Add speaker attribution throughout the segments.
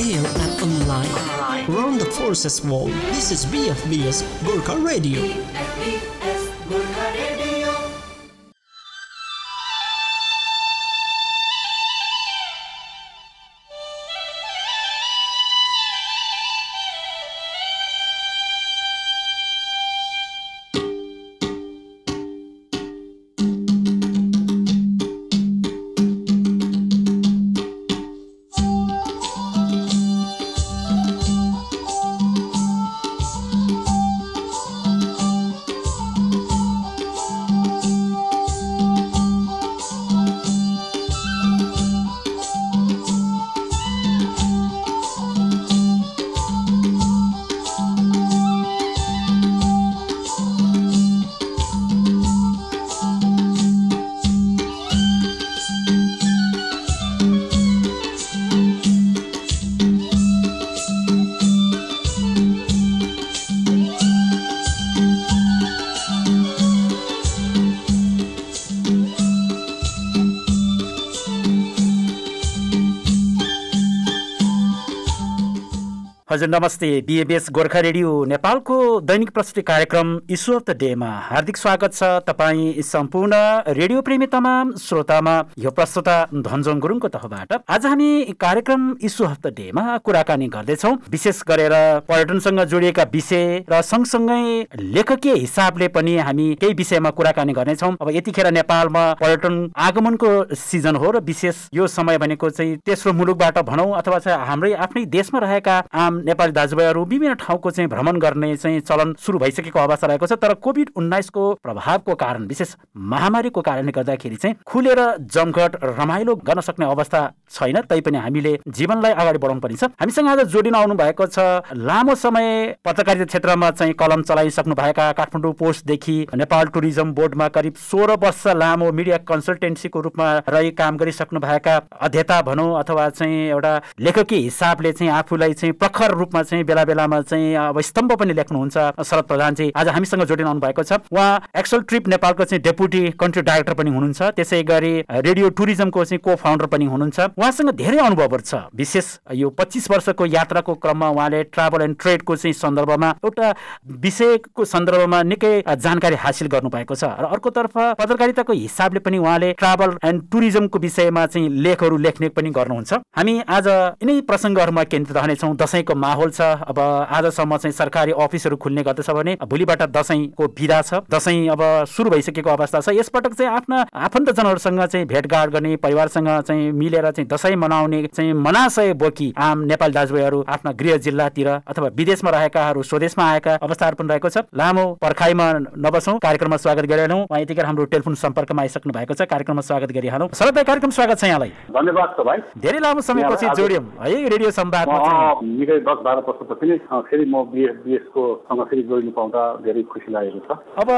Speaker 1: air and online. Round the forces wall. this is BFBS Gorkha Radio.
Speaker 2: हजुर नमस्ते। बिएबिएस Gorkha radio नेपालको दैनिक प्रस्तुति कार्यक्रम इस्यु अफ द डेमा। हार्दिक स्वागत छ तपाईँ सम्पूर्ण रेडियो प्रेमी तमाम श्रोतामा। यो प्रस्तुता धनजोङ गुरुङको तर्फबाट आज हामी कार्यक्रम इस्यु अफ द डेमा कुराकानी गर्दैछौँ। विशेष गरेर पर्यटनसँग जोडिएका विषय र सँगसँगै लेखकीय हिसाबले पनि हामी केही विषयमा कुराकानी गर्नेछौँ। अब यतिखेर नेपालमा पर्यटन आगमनको सिजन हो र विशेष यो समय भनेको चाहिँ तेस्रो मुलुकबाट भनौँ अथवा चाहिँ हाम्रै आफ्नै देशमा रहेका आम नेपाली दाजुभाइहरू विभिन्न ठाउँको चाहिँ भ्रमण गर्ने चाहिँ चलन सुरु भइसकेको अवस्था रहेको छ तर कोभिड उन्नाइसको प्रभावको कारण विशेष महामारीको कारणले गर्दाखेरि चाहिँ खुलेर जमघट रमाइलो गर्न सक्ने अवस्था छैन। तैपनि हामीले जीवनलाई अगाडि बढाउनु पर्ने छ हामीसँग आज जोडिन आउनु भएको छ लामो समय पत्रकारिता क्षेत्रमा चाहिँ कलम चलाइसक्नु भएका काठमाडौँ पोस्टदेखि नेपाल टुरिज्म बोर्डमा करिब सोह्र वर्ष लामो मिडिया कन्सल्टेन्सीको रूपमा रही काम गरिसक्नु भएका अध्येता भनौँ अथवा चाहिँ एउटा लेखकीय हिसाबले चाहिँ आफूलाई चाहिँ प्रखर रूपमा चाहिँ बेला बेलामा चाहिँ अब स्तम्भ पनि लेख्नुहुन्छ। शरद प्रधान चाहिँ आज हामीसँग जोडिन भएको छ। उहाँ एक्सल ट्रिप नेपालको चाहिँ डेपुटी कन्ट्री डाइरेक्टर पनि हुनुहुन्छ। त्यसै गरी रेडियो टुरिज्मको चाहिँ को फाउन्डर पनि हुनुहुन्छ। उहाँसँग धेरै अनुभवहरू छ। विशेष यो पच्चिस वर्षको यात्राको क्रममा उहाँले ट्राभल एन्ड ट्रेडको चाहिँ सन्दर्भमा एउटा विषयको सन्दर्भमा निकै जानकारी हासिल गर्नु भएको छ। र अर्कोतर्फ पत्रकारिताको हिसाबले पनि उहाँले ट्राभल एन्ड टुरिज्मको विषयमा चाहिँ लेखहरू लेख्ने पनि गर्नुहुन्छ। हामी आज यिनै प्रसङ्गहरूमा केन्द्रित रहनेछौँ। दसैँको माहौल छ। अब आजसम्म चाहिँ सरकारी अफिसहरू खुल्ने गर्दछ भने भोलिबाट दसैँको विदा छ। दसैँ अब सुरु भइसकेको अवस्था छ। यसपटक चाहिँ आफ्ना आफन्तजनहरूसँग चाहिँ भेटघाट गर्ने परिवारसँग चाहिँ मिलेर चाहिँ दसैँ मनाउने चाहिँ मनाशय बोकी आम नेपाली दाजुभाइहरू आफ्ना गृह जिल्लातिर अथवा विदेशमा रहेकाहरू स्वदेशमा आएका अवस्थाहरू पनि रहेको छ। लामो पर्खाइमा नबसौँ। कार्यक्रममा स्वागत गरिहालौँ। उहाँ यतिखेर हाम्रो टेलिफोन सम्पर्कमा आइसक्नु भएको छ। कार्यक्रममा स्वागत गरिहालौँ। सरदार कार्यक्रम स्वागत छ यहाँलाई।
Speaker 3: धन्यवाद
Speaker 2: धेरै लामो समयपछि जोड्यौँ। है रेडियो संवादमा
Speaker 3: बाह्र वर्षपछि नै फेरि म बिएस बिएसको सँग फेरि जोडिनु पाउँदा धेरै खुसी लागेको छ।
Speaker 2: अब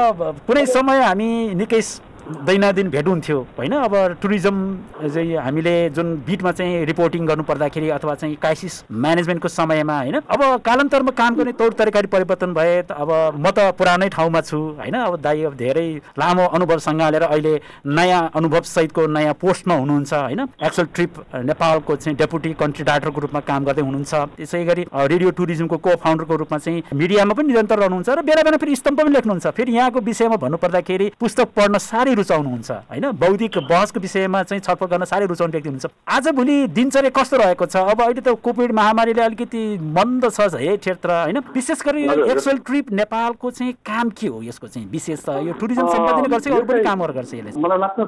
Speaker 2: कुनै समय हामी निकै दैनादिन भेट हुन्थ्यो होइन? अब टुरिज्म चाहिँ हामीले जुन बिटमा चाहिँ रिपोर्टिङ गर्नु पर्दाखेरि अथवा चाहिँ क्राइसिस म्यानेजमेन्टको समयमा होइन? अब कालान्तरमा काम गर्ने तौर तरिकारी परिवर्तन भए अब म त पुरानै ठाउँमा छु होइन? अब दाइ अब धेरै लामो अनुभव सँगालेर अहिले नयाँ अनुभव सहितको नयाँ पोस्टमा हुनुहुन्छ होइन? एक्सल ट्रिप नेपालको चाहिँ डेपुटी कन्ट्री डाइरेक्टरको रूपमा काम गर्दै हुनुहुन्छ। त्यसै गरी रेडियो टुरिज्मको को फाउन्डरको रूपमा चाहिँ मिडियामा पनि निरन्तर रहनुहुन्छ र बेला बेला फेरि स्तम्भ पनि लेख्नुहुन्छ। फेरि यहाँको विषयमा भन्नुपर्दाखेरि पुस्तक पढ्न साह्रै रुचाउनुहुन्छ होइन? बौद्धिक बहसको विषयमा चाहिँ छलफल गर्न साह्रै रुचाउने व्यक्ति हुनुहुन्छ। आजभोलि दिनचर्या कस्तो रहेको छ? अब अहिले त कोभिड महामारीले अलिकति मन्द छ है क्षेत्र होइन? विशेष गरी। एक्सल ट्रिप नेपालको चाहिँ काम के हो यसको चाहिँ? विशेष त यो टुरिज्म सम्पादन गर्छ अरू पनि कामहरू गर्छ यसले?
Speaker 3: मलाई लाग्छ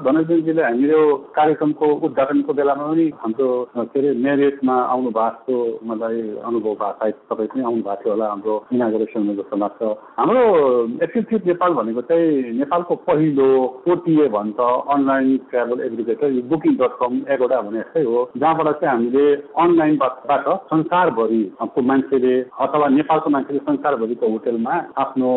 Speaker 3: हामी यो कार्यक्रमको उद्घाटनको बेलामा पनि हाम्रो के अरे मेरिटमा आउनु भएको मलाई अनुभव भएको सायद तपाईँ पनि आउनु भएको थियो होला हाम्रो इनागुरेसनमा जस्तो लाग्छ। हाम्रो एक्सिल ट्रिप नेपाल भनेको चाहिँ नेपालको पहिलो ओटिए भन्छ अनलाइन ट्राभल एग्रिगेटर यो बुकिङ डट कम एगोडा भने जस्तै हो। जहाँबाट चाहिँ हामीले अनलाइनबाट संसारभरि को मान्छेले अथवा नेपालको मान्छेले संसारभरिको होटेलमा आफ्नो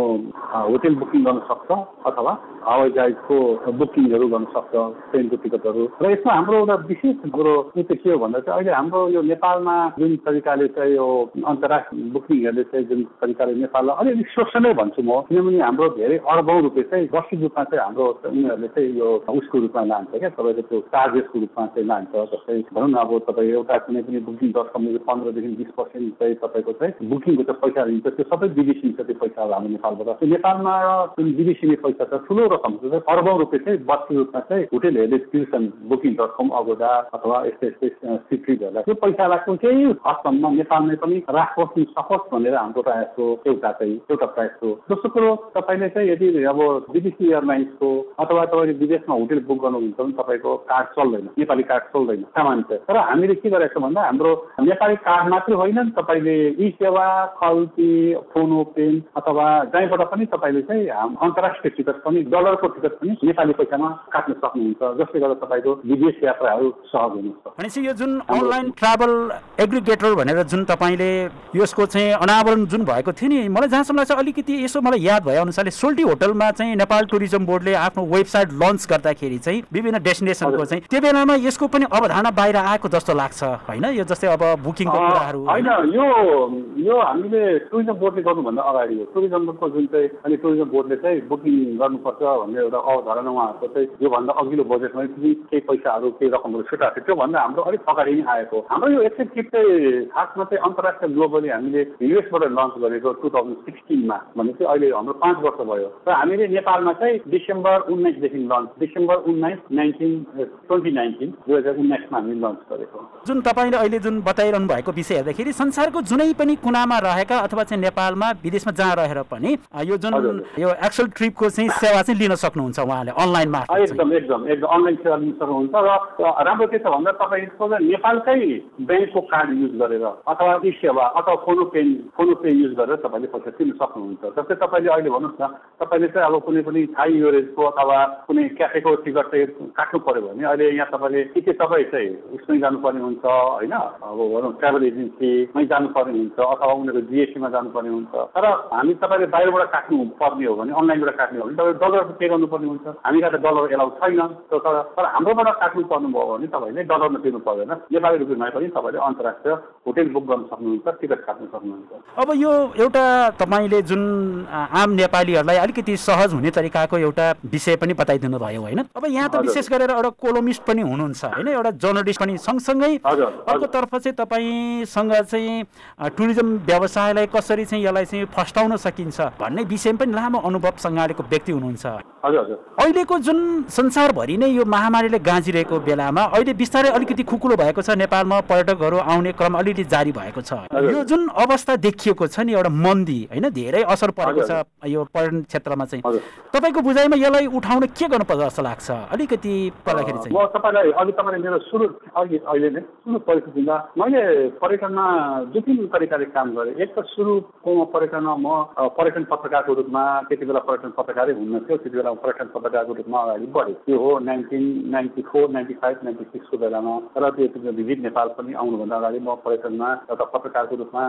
Speaker 3: होटेल बुकिङ गर्न सक्छ अथवा हवाई जहाजको बुकिङहरू गर्न सक्छ ट्रेनको टिकटहरू र यसमा हाम्रो एउटा विशेष कुरो चाहिँ के हो भन्दा चाहिँ अहिले हाम्रो यो नेपालमा जुन तरिकाले चाहिँ यो अन्तर्राष्ट्रिय बुकिङहरूले चाहिँ जुन तरिकाले नेपाललाई अलिअलि शोषणै भन्छु म। किनभने हाम्रो धेरै अरबौँ रुपियाँ चाहिँ वार्षिक रूपमा चाहिँ हाम्रो उनीहरूले चाहिँ यो उसको रूपमा लान्छ क्या तपाईँको त्यो चार्जेसको रूपमा चाहिँ लान्छ। जस्तै भनौँ न अब तपाईँ एउटा कुनै पनि बुकिङ डट कमले पन्ध्रदेखि बिस पर्सेन्ट चाहिँ तपाईँको चाहिँ बुकिङको चाहिँ पैसा दिन्छ त्यो सबै विदेशी छ त्यो पैसा हाम्रो नेपालबाट। नेपालमा जुन विदेशी पैसा छ ठुलो रकम छ। अर्बौँ रुपियाँ चाहिँ बस्ती रूपमा चाहिँ होटेलहरूले तिर्छन् बुकिङ डट कम अगोडा अथवा यस्तै यस्तै सिक्रिटहरूलाई त्यो पैसालाई केही हदसम्म नेपालमै पनि राखोस् सकोस् भनेर हाम्रो प्रयास हो एउटा चाहिँ एउटा प्रयास हो दोस्रो कुरो तपाईँले चाहिँ यदि अब विदेशी एयरलाइन्सको अथवा तपाईँले विदेशमा होटेल बुक गर्नुहुन्छ भने तपाईँको कार्ड चल्दैन नेपाली कार्ड चल्दैन सामान्य तर हामीले के गरेका छौँ भन्दा हाम्रो नेपाली कार्ड मात्रै होइन तपाईँले ई सेवा खल्ती फोनो पेन अथवा जहीँबाट पनि तपाईँले चाहिँ अन्तर्राष्ट्रिय टिकट पनि डलरको टिकट पनि नेपाली पैसामा काट्न सक्नुहुन्छ जसले गर्दा तपाईँको विदेश यात्राहरू सहज हुनुहुन्छ
Speaker 2: भनेपछि यो जुन अनलाइन ट्राभल एग्रिगेटर भनेर जुन तपाईँले यसको चाहिँ अनावरण जुन भएको थियो नि मलाई जहाँसम्म लाग्छ अलिकति यसो मलाई याद भए अनुसारले सोल्टी होटलमा चाहिँ नेपाल टुरिज्म बोर्डले आफ्नो वेबसाइट लन्च गर्दाखेरि चाहिँ विभिन्न डेस्टिनेसनको चाहिँ त्यो बेलामा यसको पनि अवधारणा बाहिर आएको जस्तो लाग्छ होइन? यो जस्तै अब बुकिङको कुराहरू
Speaker 3: होइन? यो यो हामीले टुरिज्म बोर्डले गर्नुभन्दा अगाडि हो। टुरिज्मको जुन चाहिँ अनि टुरिज्म बोर्डले चाहिँ बुकिङ गर्नुपर्छ भन्ने एउटा अवधारणा उहाँहरूको चाहिँ योभन्दा अघिल्लो बजेटमा पनि केही पैसाहरू केही रकमहरू छुट्याएको थियो। त्योभन्दा हाम्रो अलिक अगाडि नै आएको हाम्रो यो एकछिन किट चाहिँ खासमा चाहिँ अन्तर्राष्ट्रिय ग्लोबली हामीले युएसबाट लन्च गरेको टु थाउजन्ड सिक्सटिनमा भने चाहिँ अहिले हाम्रो पाँच वर्ष भयो। र हामीले नेपालमा चाहिँ डिसेम्बर उन्नाइसदेखि लन्च डिसेम्बर उन्नाइस नाइन्टिन ट्वेन्टी नाइन्टिन दुई हजार उन्नाइसमा हामीले लन्च गरेको
Speaker 2: जुन तपाईँले अहिले जुन बताइरहनु भएको विषय हेर्दाखेरि संसारको जुनै पनि कुनामा रहेका अथवा चाहिँ नेपालमा विदेशमा जहाँ रहेर पनि यो जुन यो एक्सल ट्रिपको चाहिँ सेवा चाहिँ लिन सक्नुहुन्छ उहाँले अनलाइन
Speaker 3: एकदम एकदम एकदम अनलाइन सेवा लिन सक्नुहुन्छ र राम्रो के छ भन्दा तपाईँको नेपालकै ब्याङ्कको कार्ड युज गरेर अथवा ई सेवा अथवा फोनो पे फोनो पे युज गरेर तपाईँले पैसा तिर्न सक्नुहुन्छ। जस्तै तपाईँले अहिले भन्नुहोस् न तपाईँले चाहिँ अब कुनै पनि थाई युरेजको अथवा कुनै क्याफेको टिकट चाहिँ काट्नु पऱ्यो भने अहिले यहाँ तपाईँले के के तपाईँ चाहिँ उसमै जानुपर्ने हुन्छ होइन? अब भनौँ ट्राभल एजेन्सीमै जानुपर्ने हुन्छ अथवा उनीहरूको जिएसटीमा जानुपर्ने हुन्छ। तर हामी तपाईँले बाहिरबाट काट्नु पर्ने हो भने अनलाइनबाट काट्ने हो भने तपाईँले डलर पे गर्नुपर्ने हुन्छ। हामी त डलर एलाउ छैन। तर तर हाम्रोबाट काट्नु पर्नुभयो भने तपाईँले डलरमा तिर्नु पर्दैन नेपाली रुपियाँमा पनि तपाईँले अन्तर्राष्ट्रिय होटेल बुक गर्न सक्नुहुन्छ टिकट काट्न सक्नुहुन्छ।
Speaker 2: अब यो एउटा तपाईँले जुन आम नेपालीहरूलाई अलिकति सहज हुने तरिकाको एउटा विषय पनि बताइदिनु भयो होइन? अब यहाँ त विशेष गरेर एउटा कोलोमिस्ट पनि हुनुहुन्छ होइन? एउटा जर्नलिस्ट पनि सँगसँगै अर्कोतर्फ चाहिँ तपाईँसँग चाहिँ टुरिज्म व्यवसायलाई कसरी चाहिँ यसलाई चाहिँ फस्टाउन सकिन्छ भन्ने विषयमा पनि लामो अनुभव सङ्घालेको व्यक्ति हुनुहुन्छ। अहिलेको जुन संसारभरि नै यो महामारीले गाँजिरहेको बेलामा अहिले बिस्तारै अलिकति खुकुलो भएको छ नेपालमा पर्यटकहरू आउने क्रम अलिअलि जारी भएको छ। यो जुन अवस्था देखिएको छ नि एउटा मन्दी होइन? धेरै असर परेको छ यो पर्यटन क्षेत्रमा चाहिँ। तपाईँको बुझाइमा यसलाई उठाउन के गर्नुपर्छ जस्तो लाग्छ? अलिकति पर्दाखेरि चाहिँ।
Speaker 3: म तपाईँलाई अघि तपाईँले मेरो सुरु अघि अहिले नै सुरु परिस्थितिमा मैले पर्यटनमा दुई तिन तरिकाले काम गरेँ। एक त सुरुको पर्यटनमा म पर्यटन पत्रकारको रूपमा त्यति बेला पर्यटन पत्रकारै हुन्न थियो त्यति बेला पर्यटन पत्रकारको रूपमा अगाडि बढेँ। त्यो हो nineteen ninety four ninety five ninety सिक्सको बेलामा। र त्यो भिजिट नेपाल पनि आउनुभन्दा अगाडि म पर्यटनमा एउटा पत्रकारको रूपमा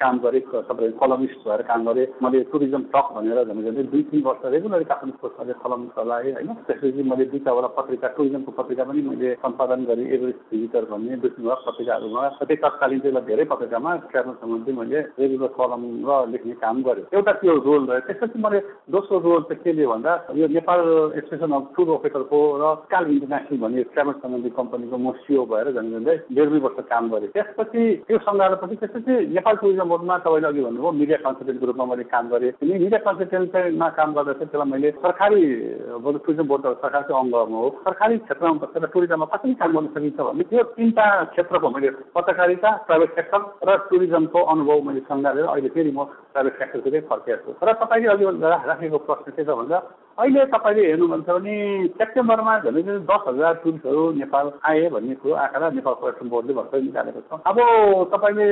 Speaker 3: काम गरेँ तपाईँ कलमिस्ट भएर काम गरेँ। मैले टुरिज्म टक भनेर झन् दुई तिन वर्ष रेगुलर काठमाडौँ कलम चलाएँ होइन। त्यसपछि मैले दुईवटा पत्रिका टुरिज्मको पत्रिका पनि मैले सम्पादन गरेँ एभरेस्ट भिजिटर भन्ने तिनवटा पत्रिकाहरूमा। त्यही तत्कालीन चाहिँ धेरै पत्रिकामा ट्राभल सम्बन्धी मैले रेगुलर कलम र लेख्ने काम गरेँ। एउटा त्यो रोल रह्यो त्यसपछि मैले दोस्रो रोल चाहिँ के लियो भन्दा यो नेपाल एसोसिएसन अफ टुर अफिसरको र काल इन्टरनेसनल भन्ने ट्राभल सम्बन्धी कम्पनीको म सिओ भएर झन् झन्डै डेढ दुई वर्ष काम गरेँ। त्यसपछि त्यो सङ्घालपछि त्यसपछि नेपाल टुरिज्म बोर्डमा तपाईँले अघि भन्नुभयो मिडिया कन्सल्टेन्टको रूपमा मैले काम गरेँ। मिडिया कन्सल्टेन्टमा काम गर्दा चाहिँ त्यसलाई मैले सरकारी टुरिज्म बोर्ड सरकारको अङ्ग हो सरकारी क्षेत्रमा बसेर टुरिज्ममा कसरी काम गर्न सकिन्छ भने त्यो तिनवटा क्षेत्रको मैले पत्रकारिता प्राइभेट सेक्टर र टुरिज्मको अनुभव मैले सङ्घालेर अहिले फेरि म प्राइभेट सेक्टरतिरै फर्किएको छु र तपाईँले अघि राखेको प्रश्न के छ भन्दा अहिले तपाईँले हेर्नुहुन्छ भने सेप्टेम्बरमा झन् दस हजार टुरिस्टहरू नेपाल आए भन्ने कुरो आँकडा नेपाल पर्यटन बोर्डले भर्खरै निकालेको छ। अब तपाईँले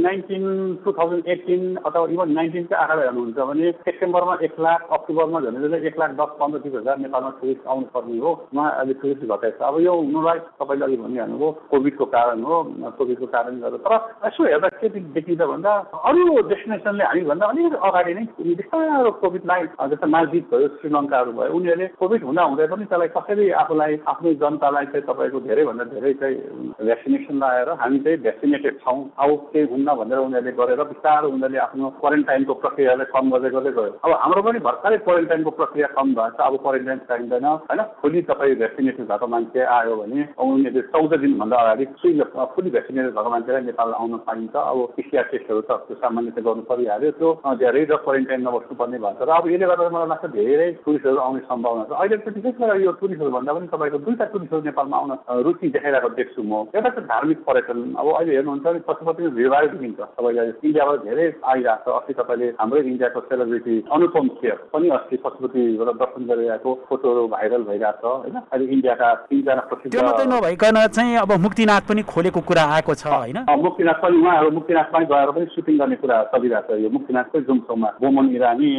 Speaker 3: नाइन्टिन टु थाउजन्ड एटिन अथवा इभन नाइन्टिनकै आँकडा हेर्नुहुन्छ भने सेप्टेम्बरमा एक लाख अक्टोबरमा झन् एक लाख दस पन्ध्र बिस हजार नेपालमा टुरिस्ट आउनुपर्ने हो। उहाँ अहिले टुरिस्ट घटाएको छ। अब यो हुनुलाई तपाईँले अघि भनिहाल्नुभयो कोभिडको कारण हो कोभिडको कारण गर्दा। तर यसो हेर्दा के देखिन्छ भन्दा अरू डेस्टिनेसनले हामीभन्दा अलिकति अगाडि नै बिस्तारो कोभिडलाई जस्तै मालदिप भयो श्रीनगर श्रीलङ्काहरू भयो उनीहरूले कोभिड हुँदा हुँदै पनि त्यसलाई कसरी आफूलाई आफ्नो जनतालाई चाहिँ तपाईँको धेरैभन्दा धेरै चाहिँ भ्याक्सिनेसन लगाएर हामी चाहिँ भ्याक्सिनेटेड छौँ अब केही हुन्न भनेर उनीहरूले गरेर बिस्तारो उनीहरूले आफ्नो क्वारेन्टाइनको प्रक्रियालाई कम गर्दै गर्दै गयो। अब हाम्रो पनि भर्खरै क्वारेन्टाइनको प्रक्रिया कम भएछ अब क्वारेन्टाइन चाहिँदैन होइन? फुल्ली तपाईँ भ्याक्सिनेटेड भएको मान्छे आयो भने उनीहरूले चौध दिनभन्दा अगाडि सुई फुल्ली भ्याक्सिनेटेड भएको मान्छेलाई नेपाल आउन पाइन्छ। अब पिसिआर टेस्टहरू त सामान्य चाहिँ गर्नु परिहाल्यो। त्यो धेरै र क्वारेन्टाइनमा बस्नुपर्ने भएको र अब यसले गर्दा मलाई लाग्छ धेरै टुरिस्टहरू आउने सम्भावना छ। अहिले विशेष गरेर यो टुरिस्टहरू भन्दा पनि तपाईँको दुईवटा टुरिस्टहरू नेपालमा आउन रुचि देखाइरहेको देख्छु म। एउटा चाहिँ धार्मिक पर्यटन। अब अहिले हेर्नुहुन्छ भने पशुपति भिडभाड देखिन्छ। तपाईँले इन्डियाबाट धेरै आइरहेको छ। अस्ति तपाईँले हाम्रै इन्डियाको सेलिब्रिटी अनुपम खेर पनि अस्ति पशुपतिबाट दर्शन गरिरहेको फोटोहरू भाइरल भइरहेको छ होइन? अहिले इन्डियाका तिनजना प्रसिद्ध
Speaker 2: त्यो मात्रै नभइकन चाहिँ अब मुक्तिनाथ पनि खोलेको कुरा आएको छ होइन?
Speaker 3: मुक्तिनाथ पनि उहाँहरू मुक्तिनाथमै गएर पनि सुटिङ गर्ने कुरा चलिरहेको छ यो मुक्तिनाथकै जुमसोमा बोमन इरानी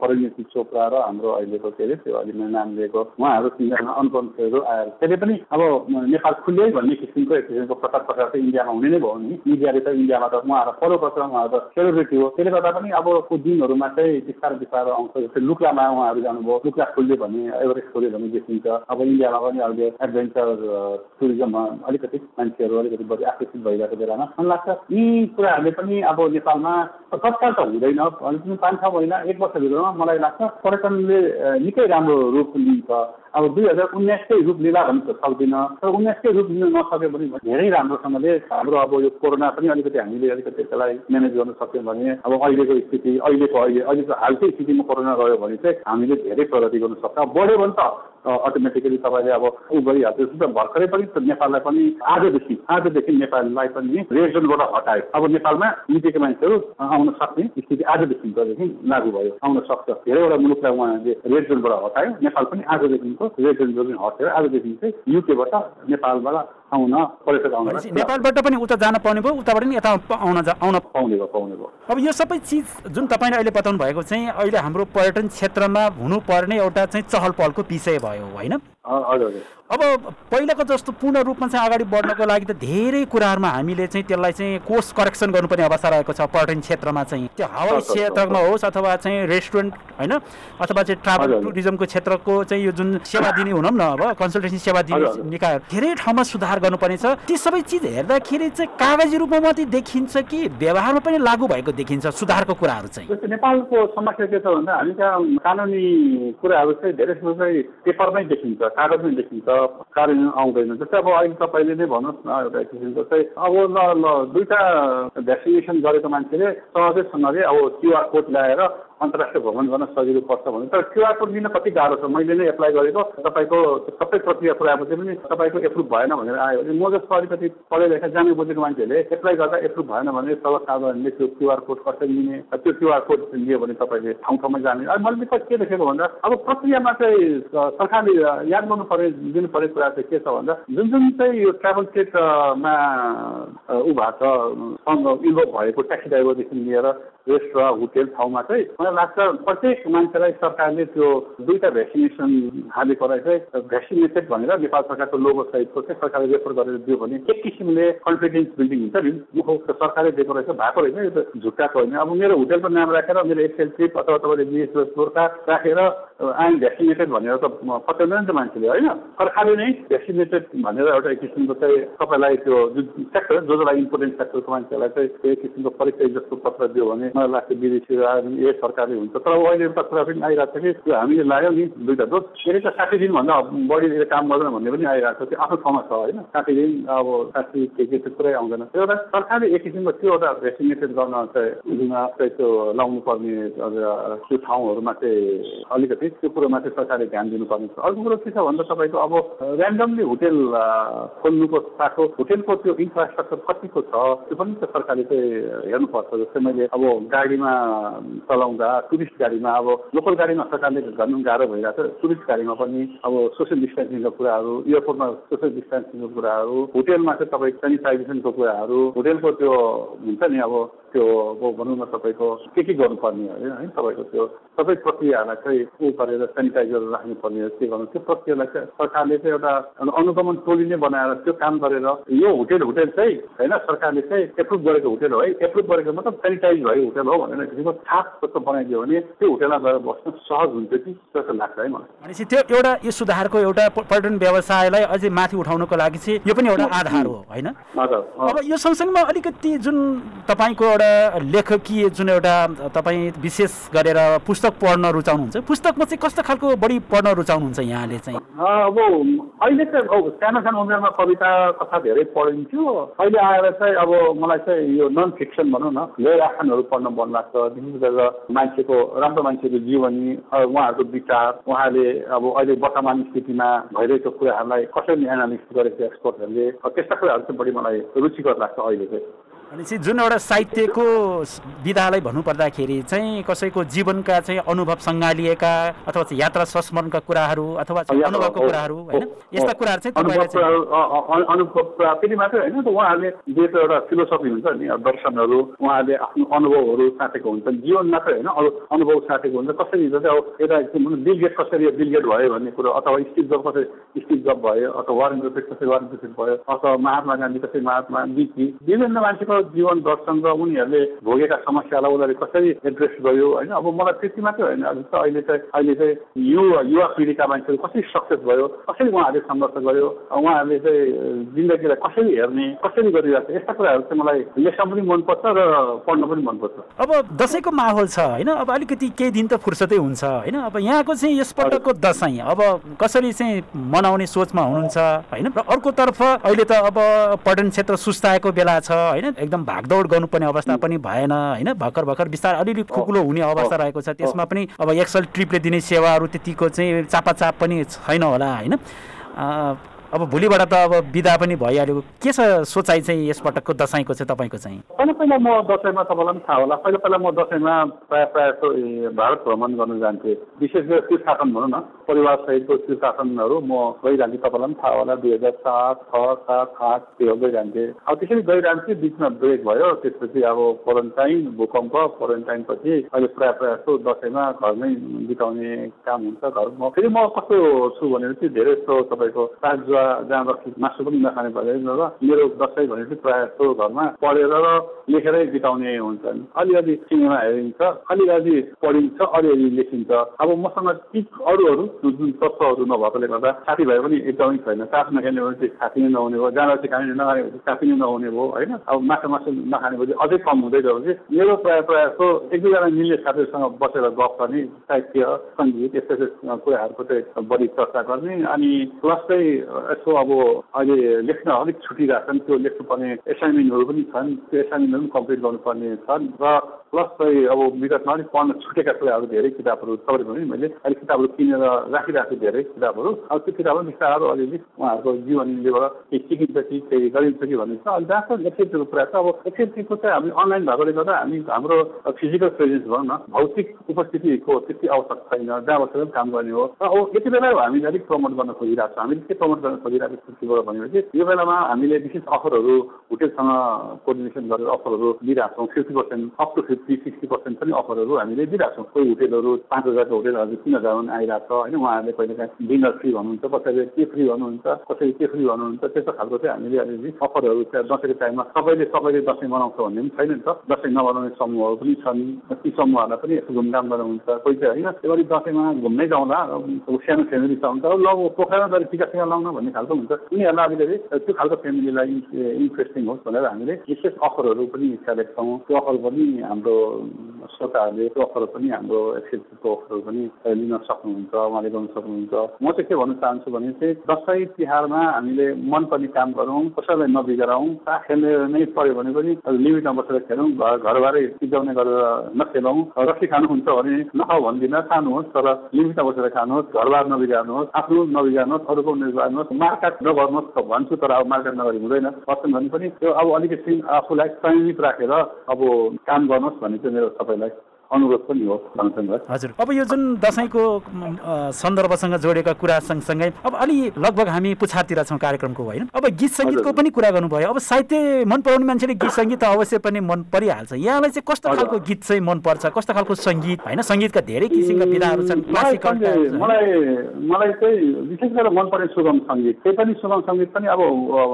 Speaker 3: परिणति चोपडा र हाम्रो के अरे? त्यो अहिले मैले नाम लिएको। उहाँहरू तिनजना अनुपमहरू आएर। त्यसले पनि अब नेपाल खुल्लै भन्ने किसिमको एक किसिमको प्रचार प्रसार चाहिँ इन्डियामा हुने नै भयो नि। मिडियाले त इन्डियामा त उहाँहरू परोपत्र उहाँहरू त सेलिब्रिटी हो। त्यसले गर्दा पनि अबको दिनहरूमा चाहिँ बिस्तारो बिस्तारो आउँछ। जस्तै लुक्लामा उहाँहरू जानुभयो। लुक्ला खुल्यो भने एभरेस्ट खोल्यो भने देखिन्छ। अब इन्डियामा पनि अहिले एडभेन्चर टुरिज्ममा अलिकति मान्छेहरू अलिकति बढी आकर्षित भइरहेको बेलामा मलाई लाग्छ। यी कुराहरूले पनि अब नेपालमा तत्काल त हुँदैन। पनि पाँच छ महिना एक वर्षभित्रमा मलाई लाग्छ पर्यटनले निकै राम्रो रूप लिन्छ। अब दुई हजार उन्नाइसकै रूप लिला भन्न त सक्दिनँ। तर उन्नाइसकै रूप लिन नसक्यो भने धेरै राम्रोसँगले हाम्रो अब यो कोरोना पनि अलिकति हामीले अलिकति त्यसलाई म्यानेज गर्न सक्यौँ भने अब अहिलेको स्थिति अहिलेको अहिले अहिलेको हालकै स्थितिमा कोरोना रह्यो भने चाहिँ हामीले धेरै प्रगति गर्न सक्छ। बढ्यो भने त अटोमेटिकली तपाईँले अब ऊ गरिहाल्छ। भर्खरै पनि नेपाललाई पनि आजदेखि आजदेखि नेपाललाई पनि रेड जोनबाट हटायो। अब नेपालमा निजेको मान्छेहरू आउन सक्ने स्थिति आजदेखिदेखि लागू भयो। आउन सक्छ। धेरैवटा मुलुकलाई उहाँले रेड जोनबाट हटायो। नेपाल पनि आजदेखिको रेड जोन हटायो आजदेखि चाहिँ युकेबाट नेपालबाट आउन आउन
Speaker 2: नेपालबाट पनि उता जान पाउने भयो उताबाट पनि यता आउन आउन
Speaker 3: पाउने भयो पाउने भयो।
Speaker 2: अब यो सबै चिज जुन तपाईँले अहिले बताउनु भएको चाहिँ अहिले हाम्रो पर्यटन क्षेत्रमा हुनुपर्ने एउटा चाहिँ चहल पहलको विषय भयो होइन?
Speaker 3: हजुर
Speaker 2: अब पहिलाको जस्तो पूर्ण रूपमा चाहिँ अगाडि बढ्नको लागि त धेरै कुराहरूमा हामीले चाहिँ त्यसलाई चाहिँ कोर्स करेक्सन गर्नुपर्ने अवस्था रहेको छ पर्यटन क्षेत्रमा चाहिँ। त्यो हवाई क्षेत्रमा होस् अथवा चाहिँ रेस्टुरेन्ट होइन? अथवा चाहिँ ट्राभल टुरिज्मको क्षेत्रको चाहिँ यो जुन सेवा दिने हुनौँ न अब कन्सल्टेसन सेवा दिने निकाय धेरै ठाउँमा सुधार गर्नुपर्ने छ। ती सबै चिज हेर्दाखेरि चाहिँ कागजी रूपमा मात्रै देखिन्छ कि व्यवहारमा पनि लागू भएको देखिन्छ सुधारको कुराहरू चाहिँ?
Speaker 3: नेपालको समस्या के छ भन्दा हामी कहाँ कानुनी कुराहरू चाहिँ धेरै चाहिँ पेपरमै देखिन्छ कागजमै देखिन्छ कार्यान्वयन आउँदैन। जस्तै अब अहिले तपाईँले नै भन्नुहोस् न एउटा किसिमको चाहिँ अब ल ल दुईवटा भ्याक्सिनेसन गरेको मान्छेले सहजैसँगले अब क्युआर कोड ल्याएर अन्तर्राष्ट्रिय भ्रमण गर्न सजिलो पर्छ भने तर क्युआर कोड लिन कति गाह्रो छ? मैले नै एप्लाई गरेको तपाईँको सबै प्रक्रिया पुऱ्याएपछि पनि तपाईँको एप्रुभ भएन भनेर आयो भने म जस्तो अलिकति पढाइ लेखा जाने बुझेको मान्छेहरूले एप्लाई गर्दा एप्रुभ भएन भने सर्वसाधारणले त्यो क्युआर कोड कसरी लिने त्यो क्युआर कोड लियो भने तपाईँले ठाउँ ठाउँमा जाने। अनि मैले के देखेको भन्दा अब प्रक्रियामा चाहिँ सरकारले याद गर्नु पर्ने दिनु पर्ने कुरा चाहिँ के छ भन्दा जुन जुन चाहिँ यो ट्राभल सेक्टरमा ऊ भएको छ इन्भल्भ भएको ट्याक्सी ड्राइभरदेखि लिएर रेस्टुरेन्ट होटेल ठाउँमा चाहिँ मलाई लाग्छ प्रत्येक मान्छेलाई सरकारले त्यो दुईवटा भ्याक्सिनेसन हालेकोलाई चाहिँ भ्याक्सिनेटेड भनेर नेपाल सरकारको लोगो सहितको चाहिँ सरकारले रेफर गरेर दियो भने एक किसिमले कन्फिडेन्स बिल्डिङ हुन्छ नि। मुख सरकारले दिएको रहेछ भएको रहेछ यो त झुक्काको होइन। अब मेरो होटेलको नाम राखेर मेरो एक्सेल ट्रिप अथवा तपाईँले बिएसएस गोर्खा राखेर आइएम भ्याक्सिनेटेड भनेर त पत्याउँदैन नि त मान्छेले होइन सरकारले नै भ्याक्सिनेटेड भनेर एउटा एक किसिमको चाहिँ तपाईँलाई त्यो जुन सेक्टर जो जसलाई इम्पोर्टेन्ट सेक्टरको मान्छेलाई चाहिँ एक किसिमको परिचय जस्तो पत्र दियो भने मलाई लाग्छ विदेशी ए सरकारले हुन्छ। तर अहिले एउटा कुरा पनि आइरहेको छ कि त्यो हामीले लाग्यो नि दुईवटा डोज फेरि त साठी दिनभन्दा बढी काम गर्दैन भन्ने पनि आइरहेको छ। त्यो आफ्नो ठाउँमा छ होइन। साठी दिन अब साठी के के त्यो कुरै आउँदैन। एउटा सरकारले एक किसिमको त्यो एउटा भ्याक्सिनेटेड गर्न चाहिँ चाहिँ त्यो लाउनु पर्ने त्यो ठाउँहरूमा चाहिँ अलिकति त्यो कुरोमा चाहिँ सरकारले ध्यान दिनुपर्ने छ। अर्को कुरो के छ भन्दा तपाईँको अब ऱ्यान्डमली होटेल खोल्नुको साथो होटेलको त्यो इन्फ्रास्ट्रक्चर कतिको छ त्यो पनि त सरकारले चाहिँ हेर्नुपर्छ। जस्तै मैले अब गाडीमा चलाउँदा टुरिस्ट गाडीमा अब लोकल गाडीमा सरकारले झन् गाह्रो भइरहेको छ टुरिस्ट गाडीमा पनि अब सोसियल डिस्टेन्सिङको कुराहरू एयरपोर्टमा सोसियल डिस्टेन्सिङको कुराहरू होटेलमा चाहिँ तपाईँ सेनिटाइजेसनको कुराहरू होटेलको त्यो हुन्छ नि अब त्यो अब भनौँ न तपाईँको के के गर्नुपर्ने होइन? है तपाईँको त्यो सबै प्रक्रियाहरूलाई चाहिँ ऊ गरेर सेनिटाइजर राख्नुपर्ने के गर्नु त्यो प्रक्रियालाई चाहिँ सरकारले चाहिँ एउटा अनुगमन टोली नै बनाएर त्यो काम गरेर यो होटेल होटेल चाहिँ होइन? सरकारले चाहिँ एप्रुभ गरेको होटेल हो है? एप्रुभ गरेको मतलब सेनिटाइज भएको होटेल हो भनेर किसिमको छाप जस्तो बनाइदियो भने त्यो होटेलमा गएर बस्न सहज हुन्छ कि? जस्तो लाग्छ है मलाई।
Speaker 2: भनेपछि त्यो एउटा यो सुधारको एउटा पर्यटन व्यवसायलाई अझै माथि उठाउनको लागि चाहिँ यो पनि एउटा आधार हो होइन? अब यो सँगसँगैमा अलिकति जुन तपाईँको एउटा लेखकीय जुन एउटा तपाईँ विशेष गरेर पुस्तक पढ्न रुचाउनुहुन्छ पुस्तकमा चाहिँ कस्तो खालको बढी पढ्न रुचाउनुहुन्छ यहाँले चाहिँ?
Speaker 3: अब अहिले चाहिँ सानो सानो उमेरमा कविता कथा धेरै पढिन्थ्यो अहिले आएर चाहिँ अब मलाई चाहिँ यो नन फिक्सन भनौँ न गैर आख्यानहरू पढ्न मन लाग्छ। विशेष गरेर मान्छेको राम्रो मान्छेको जीवनी उहाँहरूको विचार उहाँले अब अहिले वर्तमान स्थितिमा भइरहेको कुराहरूलाई कसरी एनालिसिस गरेको एक्सपर्टहरूले त्यस्ता कुराहरू चाहिँ बढी मलाई रुचिकर लाग्छ अहिले चाहिँ।
Speaker 2: भनेपछि जुन एउटा साहित्यको विधालाई भन्नुपर्दाखेरि चाहिँ कसैको जीवनका चाहिँ अनुभव सङ्घालिएका अथवा चाहिँ यात्रा संस्मरणका कुराहरू अथवा अनुभवको कुराहरू होइन? यस्ता कुराहरू
Speaker 3: चाहिँ अनुभव फेरि मात्रै होइन उहाँहरूले दिएको एउटा फिलोसफी हुन्छ नि दर्शनहरू उहाँहरूले आफ्नो अनुभवहरू साटेको हुन्छ जीवन मात्रै होइन अनुभव साटेको हुन्छ। कसरी चाहिँ अब एउटा बिलगेट कसरी बिलगेट भयो भन्ने कुरो अथवा स्टिभ जब कसरी स्टिभ जब भयो अथवा वारेन बफेट कसरी वारेन बफेट भयो अथवा महात्मा गान्धी कसरी महात्मा गान्धी विभिन्न मान्छेको जीवन दर्शन र उनीहरूले भोगेका समस्यालाई उनीहरूले कसरी एड्रेस गर्यो होइन? अब मलाई त्यति मात्रै होइन। अहिले चाहिँ अहिले चाहिँ युवा युवा पिँढीका मान्छेहरू कसरी सक्सेस भयो कसरी उहाँहरूले सङ्घर्ष गर्यो उहाँहरूले चाहिँ जिन्दगीलाई कसरी हेर्ने कसरी गरिरहेको यस्ता कुराहरू चाहिँ मलाई लेख्न पनि मनपर्छ र पढ्न पनि मनपर्छ।
Speaker 2: अब दसैँको माहौल छ होइन? अब अलिकति केही दिन त फुर्सदै हुन्छ होइन? अब यहाँको चाहिँ यसपल्टको दसैँ अब कसरी चाहिँ मनाउने सोचमा हुनुहुन्छ होइन? र अर्कोतर्फ अहिले त अब पर्यटन क्षेत्र सुस्ताएको बेला छ होइन? एकदम भागदौड गर्नुपर्ने अवस्था पनि भएन होइन? भर्खर भर्खर बिस्तारै अलिअलि खुकुलो हुने अवस्था रहेको छ। त्यसमा पनि अब एक्सल ट्रिपले दिने सेवाहरू त्यतिको चाहिँ चापाचाप पनि छैन होला होइन? अब भोलिबाट त अब बिदा पनि भइहाल्यो। के छ सोचाइ चाहिँ यसपटकको दसैँको चाहिँ तपाईँको चाहिँ?
Speaker 3: पहिला पहिला म दसैँमा तपाईँलाई पनि थाहा होला। पहिला पहिला म दसैँमा प्रायः प्रायः भारत भ्रमण गर्न जान्थेँ। विशेष गरी तीर्थाटन भनौँ न परिवारसहितको तीर्थाटनहरू म गइरहन्थेँ। तपाईँलाई पनि थाहा होला दुई हजार सात छ सात आठ त्यो गइरहन्थेँ। अब त्यसरी गइरहन्थेँ बिचमा ब्रेक भयो। त्यसपछि अब क्वारेन्टाइन भूकम्प क्वारेन्टाइनपछि अहिले प्रायः प्रायः जस्तो दसैँमा घरमै बिताउने काम हुन्छ घरमा फेरि म कस्तो छु भनेर धेरै जस्तो तपाईँको जहाँ बस्ती मासु पनि नखाने भएर र मेरो दसैँ भनेपछि प्रायः जस्तो घरमा पढेर र लेखेरै बिताउने हुन्छन् अलिअलि सिनेमा हेरिन्छ अलिअलि पढिन्छ अलिअलि लेखिन्छ। अब मसँग ती अरूहरू जुन तत्त्वहरू नभएकोले गर्दा साथीभाइ पनि एकदमै छैन। साथ नखेल्ने भने चाहिँ साथी नै नहुने भयो जाँदा चाहिँ खाने नखाने भने साथी नै नहुने भयो होइन? अब माछा मासु नखाने भने अझै कम हुँदै गयो भने मेरो प्रायः प्रायः जस्तो एक दुईजना मिल्ने साथीहरूसँग बसेर गफ गर्ने साहित्य सङ्गीत यस्तो यस्तो कुराहरूको चाहिँ बढी चर्चा गर्ने अनि प्लस चाहिँ यसो अब अहिले लेख्न अलिक छुटिरहेछन् त्यो लेख्नुपर्ने एसाइनमेन्टहरू पनि छन् त्यो एसाइनमेन्टहरू पनि कम्प्लिट गर्नुपर्ने छन् र प्लस चाहिँ अब विगतमा अलिक पढ्न छुटेका कुराहरू धेरै किताबहरू तपाईँले भने मैले। अहिले किताबहरू किनेर राखिरहेको छु धेरै किताबहरू। अब त्यो किताबहरू बिस्तारो अलिअलि उहाँहरूको जीवनीबाट केही सिकिन्छ कि केही गरिन्छ कि भन्ने छ। अनि जहाँसम्म एक्सेप्टीको कुरा छ अब एक्सेप्टीको चाहिँ हामी अनलाइन भएकोले गर्दा हामी हाम्रो फिजिकल प्रेजेन्स भनौँ न भौतिक उपस्थितिको त्यति आवश्यक छैन। जहाँ बसेर पनि काम गर्ने हो। र अब यति बेला हामीले अलिक प्रमोट गर्न खोजिरहेको छ। हामीले के प्रमोट गर्न खोजिरहेको छुट्टीबाट भनेपछि यो बेलामा हामीले विशेष अफरहरू होटेलसँग कोर्डिनेसन गरेर अफरहरू दिइरहेको छौँ। Fifty percent up to fifty sixty percent पनि अफरहरू हामीले दिइरहेको छौँ कोही होटेलहरू पाँच हजारको होटेलहरू तिन हजारमा आइरहेको छ होइन उहाँहरूले कहिले काहीँ डिनर फ्री भन्नुहुन्छ कसैले के फ्री भन्नुहुन्छ कसैले के फ्री भन्नुहुन्छ त्यस्तो खालको चाहिँ हामीले अलिअलि अफरहरू दसैँको टाइममा सबैले सबैले दसैँ मनाउँछ भन्ने पनि छैन नि त। दसैँ नमनाउने समूहहरू पनि छन्। ती समूहहरूलाई पनि यसो घुमघाम गर्नु हुन्छ। कोही चाहिँ होइन त्यो दसैँमा घुम्नै जाउँला। सानो फ्यामिली छ त ल पोखरामा गएर टिका सिका लाउन भन्ने खालको हुन्छ। उनीहरूलाई अलिकति त्यो खालको फ्यामिलीलाई इन्ट्रेस्टिङ होस् भनेर हामीले विशेष अफरहरू पनि सेलेक्ट छौँ। त्यो अफर पनि हाम्रो श्रोताहरूले त्यो अफर पनि हाम्रो एक्सेप्टको अफरहरू पनि लिन सक्नुहुन्छ उहाँले गर्नु सक्नुहुन्छ। म चाहिँ के भन्न चाहन्छु भने चाहिँ दसैँ तिहारमा हामीले मनपर्ने काम गरौँ कसैलाई नबिगारौँ कहाँ खेल्ने नै पऱ्यो भने पनि लिमिटमा बसेर खेलौँ घर घरबारै सिजाउने गरेर नखेलौँ। रक्सी खानुहुन्छ भने नखाऊ भन्दिनँ खानुहोस् तर लिमिटमा बसेर खानुहोस् घरबार नबिगार्नुहोस् आफ्नो नबिगार्नुहोस् अरूको नबिगार्नुहोस् मार्काट नगर्नुहोस् भन्छु तर अब मार्केट नगरी हुँदैन। पर्छन् भने पनि त्यो अब अलिकति आफूलाई संयमित राखेर अब काम गर्नुहोस्। भन्ने चाहिँ मेरो सबैलाई अनुरोध पनि हो
Speaker 2: हजुर। अब यो जुन दसैँको सन्दर्भसँग जोडेका कुरा सँगसँगै अब अलि लगभग हामी पुछारतिर छौँ कार्यक्रमको होइन? अब गीत सङ्गीतको पनि कुरा गर्नुभयो। अब साहित्य मन पराउने मान्छेले गीत सङ्गीत त अवश्य पनि मन परिहाल्छ। यहाँलाई चाहिँ कस्तो। खालको गीत चाहिँ मनपर्छ कस्तो खालको सङ्गीत होइन? सङ्गीतका धेरै किसिमका विधाहरू छन्
Speaker 3: मलाई
Speaker 2: क्लासिकल।
Speaker 3: मलाई मलाई चाहिँ विशेष गरेर मनपर्ने सुगम सङ्गीत। त्यही पनि सुगम सङ्गीत पनि अब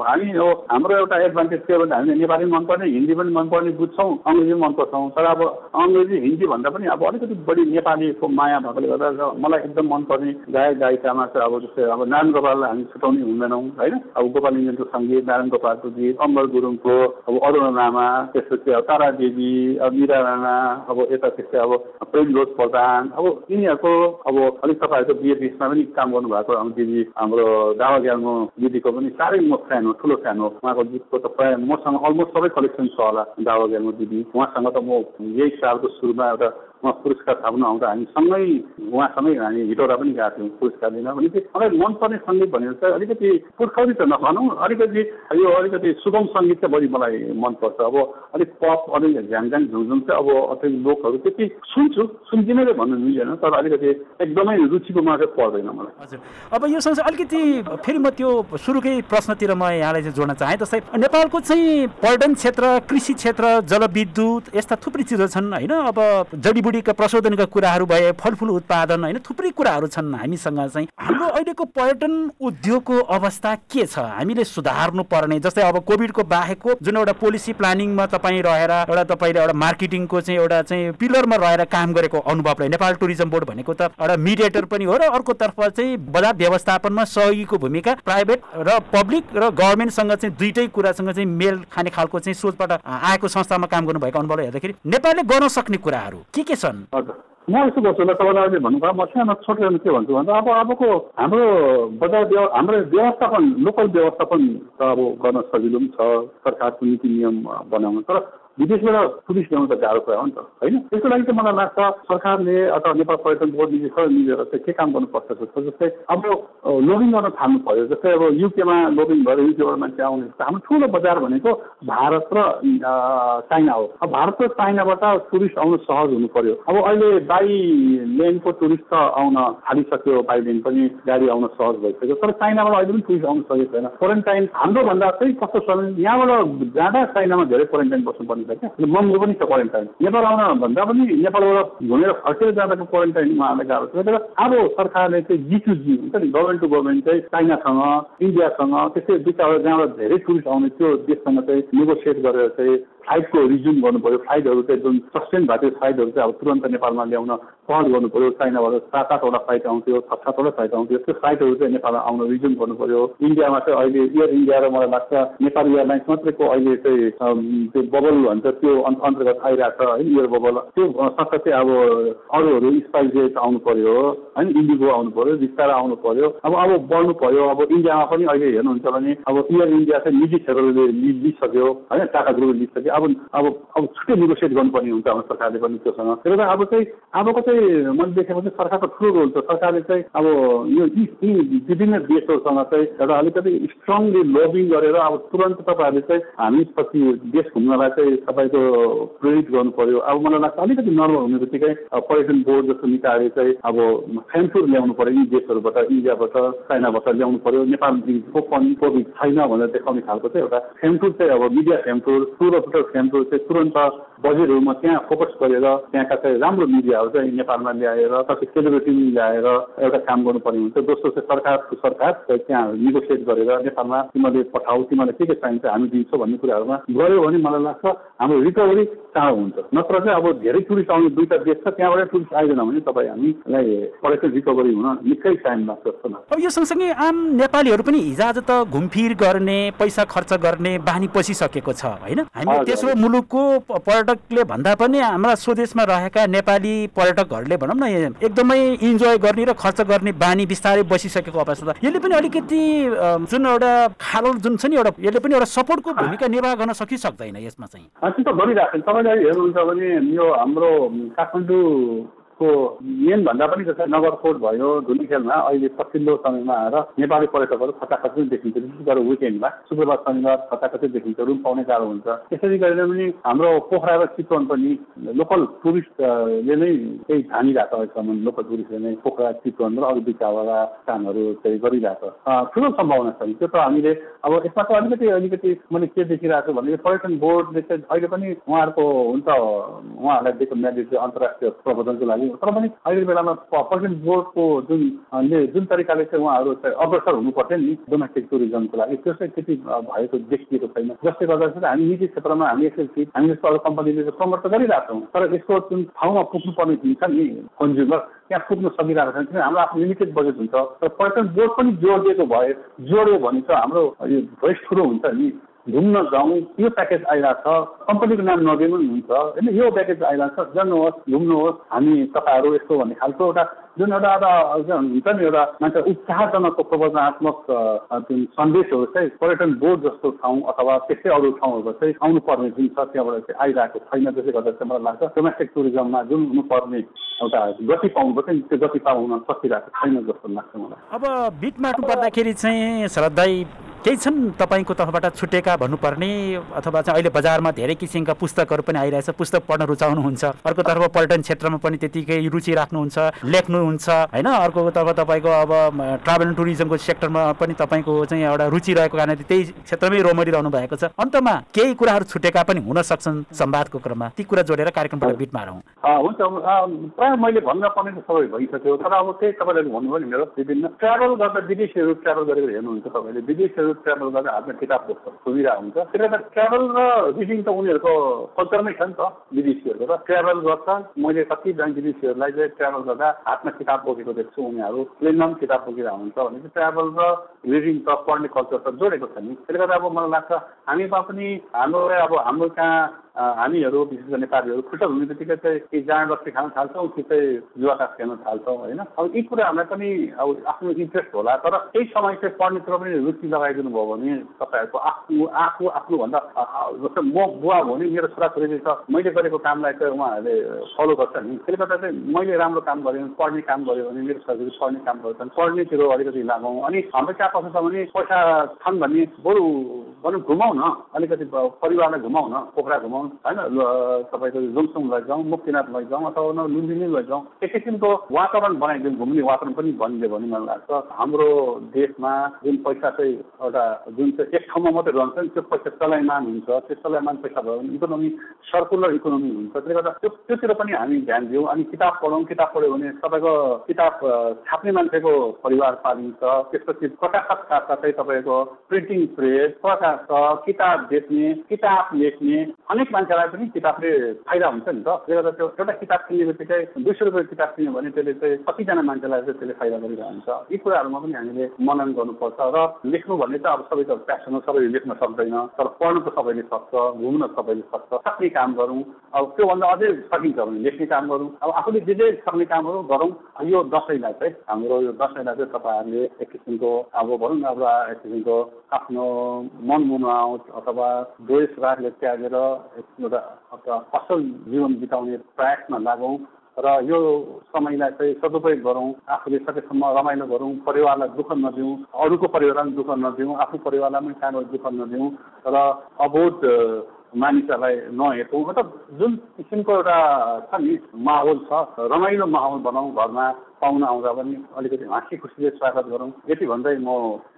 Speaker 3: हामी हाम्रो एउटा एडभान्टेज के हो भने हामीले नेपाली मनपर्ने हिन्दी पनि मनपर्ने बुझ्छौँ अङ्ग्रेजी पनि मन पराउँछौँ तर अब अङ्ग्रेजी हिन्दी भन्दा पनि अब अलिकति बढी नेपालीको माया भएकोले गर्दा मलाई एकदम मनपर्ने गायक गायिकामा चाहिँ अब जस्तै अब नारायण गोपाललाई हामी छुटाउनै हुँदैनौँ होइन? अब गोपाल इन्जनको सङ्गीत नारायण गोपालको गीत अम्बर गुरुङको अब अरुण लामा त्यसपछि अब तारा देवी अब मिरा राणा अब यता त्यस्तै अब प्रेमलोक प्रधान अब यिनीहरूको अब अलिक तपाईँहरूको बिए बिचमा पनि काम गर्नुभएको अब दिदी हाम्रो दावा ग्याल्मो दिदीको पनि साह्रै म फ्यान हो ठुलो फ्यान हो। उहाँको गीतको त प्रायः मसँग अलमोस्ट सबै कलेक्सन छ होला दावा ग्याल्मो दिदी। उहाँसँग त म यही सालको सुरुमा एउटा उहाँ पुरस्कार थाप्नु आउँदा हामी सँगै उहाँसँगै हामी हिटौरा पनि गएको थियौँ पुरस्कार दिन भनेपछि मलाई मनपर्ने सङ्गीत भनेर चाहिँ अलिकति पुर्खौली त नभनौँ अलिकति यो अलिकति सुगम सङ्गीत चाहिँ बढी मलाई मनपर्छ। अब अलिक पप अलिक झ्याङझ्याङ झुङझुङ चाहिँ अब अलिक लोकहरू त्यति सुन्छु सुन्दिनँ भन्नु मिल्दैन तर अलिकति एकदमै रुचिको मात्रै पर्दैन मलाई।
Speaker 2: हजुर। अब यो सँगसँगै अलिकति फेरि म त्यो सुरुकै प्रश्नतिर म यहाँलाई चाहिँ जोड्न चाहेँ जस्तै नेपालको चाहिँ पर्यटन क्षेत्र कृषि क्षेत्र जलविद्युत यस्ता थुप्रै चिजहरू छन् होइन? अब जडीबुडीका प्रशोधनका कुराहरू भए फलफुल उत्पादन होइन थुप्रै कुराहरू छन् हामीसँग चाहिँ। हाम्रो अहिलेको पर्यटन उद्योगको अवस्था के छ? हामीले सुधार्नु पर्ने जस्तै अब कोभिडको बाहेकको जुन एउटा पोलिसी प्लानिङमा तपाईँ रहेर एउटा तपाईँले एउटा मार्केटिङको चाहिँ एउटा चाहिँ पिलरमा रहेर काम गरेको अनुभव रह्यो नेपाल टुरिज्म बोर्ड भनेको त एउटा मिडिएटर पनि हो र अर्कोतर्फ चाहिँ बजार व्यवस्थापनमा सहयोगीको भूमिका प्राइभेट र पब्लिक र गभर्मेन्टसँग चाहिँ दुइटै कुरासँग चाहिँ मेल खाने खालको चाहिँ सोचबाट आएको संस्थामा काम गर्नुभएको अनुभवले हेर्दाखेरि नेपालले गर्न सक्ने कुराहरू के के छन्
Speaker 3: म यस्तो गर्छु ल तपाईँलाई अहिले भन्नुभयो म सानो छोटो के भन्छु भन्दा अब अबको हाम्रो बजार व्यव हाम्रो व्यवस्थापन लोकल व्यवस्थापन त अब गर्न सजिलो पनि छ सरकारको नीति नियम बनाउनु तर विदेशबाट टुरिस्ट ल्याउनु त गाह्रो कुरा हो नि त होइन? त्यसको लागि चाहिँ मलाई लाग्छ सरकारले अथवा नेपाल पर्यटन बोर्डले सबै मिलेर चाहिँ के काम गर्नुपर्छ जस्तो जस्तै अब लोबिङ गर्न थाल्नु पर्यो जस्तै अब युकेमा लोबिङ भएर युकेबाट मान्छे आउने हाम्रो ठुलो बजार भनेको भारत र चाइना हो। अब भारत र चाइनाबाट टुरिस्ट आउनु सहज हुनु पर्यो अब अहिले बाई लेनको टुरिस्ट त आउन थालिसक्यो बाई लेन पनि गाडी आउन सहज भइसक्यो तर चाइनाबाट अहिले पनि टुरिस्ट आउन सकेको छैन। क्वारेन्टाइन हाम्रो भन्दा चाहिँ कस्तो छ यहाँबाट जाँदा चाइनामा धेरै क्वारेन्टाइन बस्नुपर्ने छ क्या? पनि छ क्वारेन्टाइन नेपाल आउन भन्दा पनि नेपालबाट घुमेर फर्केर जाँदाको क्वारेन्टाइनमा आएर गाह्रो छ तर अब सरकारले चाहिँ जी टु जी हुन्छ नि गभर्मेन्ट टु गभर्मेन्ट चाहिँ चाइनासँग इन्डियासँग त्यस्तै दुई चारवटा जहाँबाट धेरै टुरिस्ट आउने त्यो देशसँग चाहिँ नेगोसिएट गरेर चाहिँ फ्लाइटको रिज्युम गर्नु पऱ्यो फ्लाइटहरू चाहिँ जुन सस्टेन भएको थियो फ्लाइटहरू चाहिँ अब तुरन्त नेपालमा ल्याउन सहज गर्नु पऱ्यो चाइनाबाट सात आठवटा फ्लाइट आउँथ्यो छ सातवटा फ्लाइट आउँथ्यो त्यो फ्लाइटहरू चाहिँ नेपालमा आउन रिज्युम गर्नु पऱ्यो इन्डियामा चाहिँ अहिले एयर इन्डिया र मलाई लाग्छ नेपाल एयरलाइन्स मात्रैको अहिले चाहिँ त्यो बबल भन्छ त्यो अन्- अन्तर्गत आइरहेको छ है एयर बबल त्यो साथसाथै अब अरूहरू स्पाइस जेट आउनु पऱ्यो होइन इन्डिगो आउनु पऱ्यो विस्तारा आउनु पऱ्यो अब अब बढ्नु पऱ्यो अब इन्डियामा पनि अहिले हेर्नुहुन्छ भने अब एयर इन्डिया चाहिँ निजी क्षेत्रले लिइसक्यो होइन टाटा ग्रुपले लिइसक्यो। अब अब अब छुट्टै नेगोसिएट गर्नुपर्ने हुन्छ हाम्रो सरकारले पनि त्योसँग। त्यही भएर अब चाहिँ अबको चाहिँ मैले देखेको चाहिँ सरकारको ठुलो रोल छ। सरकारले चाहिँ अब यो यी विभिन्न देशहरूसँग चाहिँ एउटा अलिकति स्ट्रङली लबिङ गरेर अब तुरन्त तपाईँहरूले चाहिँ हामी पछि देश घुम्नलाई चाहिँ तपाईँको प्रेरित गर्नु पर्यो अब मलाई लाग्छ अलिकति नर्मल हुने बित्तिकै पर्यटन बोर्ड जस्तो निकायले चाहिँ अब फ्यान्सुर ल्याउनु पर्यो यी देशहरूबाट इन्डियाबाट चाइनाबाट ल्याउनु पर्यो नेपालको पनि कोभिड छैन भनेर देखाउने खालको चाहिँ एउटा फ्यान्सुर चाहिँ अब मिडिया फ्यान्सुर टुर अफिसर फ्यान्सुर चाहिँ तुरन्त बजेटहरूमा त्यहाँ फोकस गरेर त्यहाँका चाहिँ राम्रो मिडियाहरू चाहिँ नेपालमा ल्याएर कति सेलिब्रिटी ल्याएर एउटा काम गर्नुपर्ने हुन्छ। दोस्रो चाहिँ सरकारको सरकार त्यहाँ नेगोसिएट गरेर नेपालमा तिमीले पठाऊ तिमीलाई के के चाहिन्छ हामी दिन्छौँ भन्ने कुराहरूमा गऱ्यो भने मलाई लाग्छ हाम्रो रिकभरी चाँडो हुन्छ। नत्र चाहिँ अब धेरै टुरिस्ट आउने दुईवटा देश छ त्यहाँबाट टुरिस्ट आइदिएन भने तपाईँ हामीलाई पर्यटन रिकभरी हुन निकै टाइम लाग्छ जस्तो लाग्छ।
Speaker 2: अब यो सँगसँगै आम नेपालीहरू पनि हिजोआज त घुमफिर गर्ने पैसा खर्च गर्ने बानी पसिसकेको छ होइन? हामी तेस्रो। मुलुकको पर्यटकले भन्दा पनि हाम्रा स्वदेशमा रहेका नेपाली पर्यटकहरूले भनौँ न एकदमै इन्जोय गर्ने र खर्च गर्ने बानी बिस्तारै बसिसकेको अवस्था यसले पनि अलिकति जुन एउटा खालो जुन छ नि एउटा यसले पनि एउटा सपोर्टको भूमिका निर्वाह गर्न सकिसक्दैन यसमा चाहिँ।
Speaker 3: गरिरहेको छ तपाईँले हेर्नुहुन्छ भने यो हाम्रो काठमाडौँ को मेन भन्दा पनि जस्तै नगरकोट भयो धुलीखेलमा अहिले पछिल्लो समयमा आएर नेपाली पर्यटकहरू खचाखची देखिन्छ। विशेष गरेर विकेन्डमा शुक्रबार शनिबार खचाखची देखिन्छ रुम पाउने गाह्रो हुन्छ। त्यसरी गरेर पनि हाम्रो पोखरा र चितवन पनि लोकल टुरिस्टले नै केही छानिरहेको छ अहिलेसम्म लोकल टुरिस्टले नै पोखरा चितवन र अरू बिचावाला कामहरू चाहिँ गरिरहेको छ। ठुलो सम्भावना छ। त्यो त हामीले अब यसमा त अलिकति अलिकति मैले के देखिरहेको छु भने पर्यटन बोर्डले चाहिँ अहिले पनि उहाँहरूको हुन्छ उहाँहरूलाई दिएको म्यान्डेट अन्तर्राष्ट्रिय प्रबन्धनको लागि तर पनि अहिलेको बेलामा पर्यटन बोर्डको जुन जुन तरिकाले चाहिँ उहाँहरू चाहिँ अग्रसर हुनुपर्थ्यो नि डोमेस्टिक टुरिज्मको लागि। त्यो चाहिँ त्यति भएको देखिएको छैन। जसले गर्दा चाहिँ हामी निजी क्षेत्रमा हामी यसरी हामी जस्तो अरू कम्पनीले प्रमोट त गरिरहेको छौँ तर यसको जुन ठाउँमा पुग्नुपर्ने जुन छ नि कन्ज्युमर त्यहाँ पुग्न सकिरहेको छैन। किनभने हाम्रो आफ्नो लिमिटेड बजेट हुन्छ। तर पर्यटन बोर्ड पनि जोडिएको भए जोड्यो भने चाहिँ हाम्रो यो भोइस ठुलो हुन्छ नि। घुम्न जाउँ यो प्याकेज आइरहेको छ। कम्पनीको नाम नदिनु पनि हुन्छ। होइन यो प्याकेज आइरहेको छ। जानुहोस् घुम्नुहोस् हामी तपाईँहरू यस्तो भन्ने खालको एउटा जुन एउटा हुन्छ नि एउटा मान्छे उत्साहजनकको प्रवचनात्मक जुन सन्देशहरू चाहिँ पर्यटन बोर्ड जस्तो ठाउँ अथवा त्यस्तै अरू ठाउँहरू चाहिँ आउनुपर्ने जुन छ त्यहाँबाट चाहिँ आइरहेको छैन त्यसले गर्दा चाहिँ मलाई लाग्छ डोमेस्टिक टुरिज्ममा जुन हुनुपर्ने एउटा गति पाउनुपर्छ त्यो गति पाउन सकिरहेको छैन जस्तो लाग्छ मलाई।
Speaker 2: अब मार्नु पर्दाखेरि चाहिँ शरद दाई केही छन् तपाईँको तर्फबाट छुटेका भन्नुपर्ने अथवा चाहिँ अहिले बजारमा धेरै किसिमका पुस्तकहरू पनि आइरहेछ पुस्तक पढ्न रुचाउनुहुन्छ। अर्कोतर्फ पर्यटन क्षेत्रमा पनि त्यतिकै रुचि राख्नुहुन्छ लेख्नुहुन्छ होइन अर्कोतर्फ तपाईँको अब ट्राभल एन्ड टुरिज्मको सेक्टरमा पनि तपाईँको चाहिँ एउटा रुचि रहेको कारणले त्यही क्षेत्रमै रोमरिरहनु भएको छ। अन्तमा केही कुराहरू छुटेका पनि हुन सक्छन् संवादको क्रममा। ती कुरा जोडेर कार्यक्रमबाट बिट मारौँ
Speaker 3: हुन्छ। प्रायः मैले भन्न पर्ने त सबै भइसक्यो। तर अब त्यही तपाईँले भन्नुभयो नि मेरो विभिन्न ट्राभल गर्दा विदेशीहरू ट्राभल गरेर हेर्नुहुन्छ तपाईँले। विदेशीहरू ट्राभल गरेर हातमा किताब सुविधा हुन्छ। त्यसले गर्दा ट्राभल र रिडिङ त उनीहरूको कल्चरमै छ नि त विदेशीहरूको त। ट्राभल गर्छ। मैले कतिजना विदेशीहरूलाई चाहिँ ट्राभल गर्दा हातमा किताब बोकेको देख्छु उनीहरू प्लेनमा पनि किताब बोकिरहेको हुन्छ भने चाहिँ ट्राभल र रिडिङ त पढ्ने कल्चर त जोडेको छ नि। त्यसले गर्दा अब मलाई लाग्छ हामीमा पनि हाम्रो अब हाम्रो कहाँ हामीहरू विशेष गरी नेपालीहरू खुट्टा हुने बित्तिकै चाहिँ कि जाँड बस्ती खान थाल्छौँ कि चाहिँ जुवाकास खेल्न थाल्छौँ होइन? अब यी कुराहरूलाई पनि अब आफ्नो इन्ट्रेस्ट होला तर केही समय चाहिँ पढ्नेतिर पनि रुचि लगाइदिनु भयो भने तपाईँहरूको आफ्नो आफू आफ्नोभन्दा जस्तै म बुवा हो भने मेरो छोराछोरीले त मैले गरेको कामलाई चाहिँ उहाँहरूले फलो गर्छ नि त्यसले गर्दा चाहिँ मैले राम्रो काम गरेँ भने पढ्ने काम गऱ्यो भने मेरो छोराछोरी पढ्ने काम गर्छ भने पढ्नेतिर अलिकति लागौँ अनि हाम्रो कहाँ कस्तो छ भने पैसा छन् भने बरु भनौँ घुमाउ न अलिकति परिवारलाई घुमाउ न पोखरा घुमाउ होइन तपाईँको जोङसोङ लैजाउँ मुक्तिनाथ लैजाउँ अथवा लुम्बिनी लैजाउँ एक किसिमको वातावरण बनाइदिउँ घुम्ने वातावरण पनि बनिदियो भने मलाई लाग्छ हाम्रो देशमा जुन पैसा चाहिँ एउटा जुन चाहिँ एक ठाउँमा मात्रै रहन्छ नि त्यो पैसा चलायमान हुन्छ त्यो चलायमान पैसा भयो भने इकोनोमी सर्कुलर इकोनोमी हुन्छ त्यसले गर्दा त्यो त्योतिर पनि हामी ध्यान दियौँ अनि किताब पढौँ किताब पढ्यो भने तपाईँको किताब छाप्ने मान्छेको परिवार पालिन्छ त्यसपछि प्रकाशक साथसाथै तपाईँको प्रिन्टिङ प्रेस प्रकाशक किताब बेच्ने किताब लेख्ने अनेक मान्छेलाई पनि किताबले फाइदा हुन्छ नि त। त्यसले गर्दा त्यो एउटा किताब किन्ने बित्तिकै दुई सय रुपियाँ किताब किन्यो भने त्यसले चाहिँ कतिजना मान्छेलाई चाहिँ त्यसले फाइदा गरिरहन्छ। यी कुराहरूमा पनि हामीले मनन गर्नुपर्छ र लेख्नु भन्ने चाहिँ अब सबैको प्यासन हो सबैले लेख्न सक्दैन। तर पढ्नु त सबैले सक्छ घुम्न सबैले सक्छ। सक्ने काम गरौँ अब त्योभन्दा अझै सकिन्छ भने लेख्ने काम गरौँ। अब आफूले जे जे सक्ने कामहरू गरौँ यो दसैँलाई चाहिँ हाम्रो यो दसैँलाई चाहिँ तपाईँहरूले एक किसिमको अब भनौँ न एउटा एक किसिमको आफ्नो मन मुनाउ अथवा द्वेष रागले त्यागेर एउटा असल जीवन बिताउने प्रयासमा लागौँ र यो समयलाई चाहिँ सदुपयोग गरौँ आफूले सकेसम्म रमाइलो गरौँ परिवारलाई दुःख नदिउँ अरूको परिवारलाई दुःख नदिउँ आफ्नो परिवारलाई पनि सानो दुःख नदिउँ र अबोध मानिसहरूलाई नहेर्छौँ मतलब जुन किसिमको एउटा छ नि माहौल छ रमाइलो माहौल बनाउँ घरमा। पाहुना आउँदा पनि अलिकति हाँसी खुसीले स्वागत गरौँ। यति भन्दै म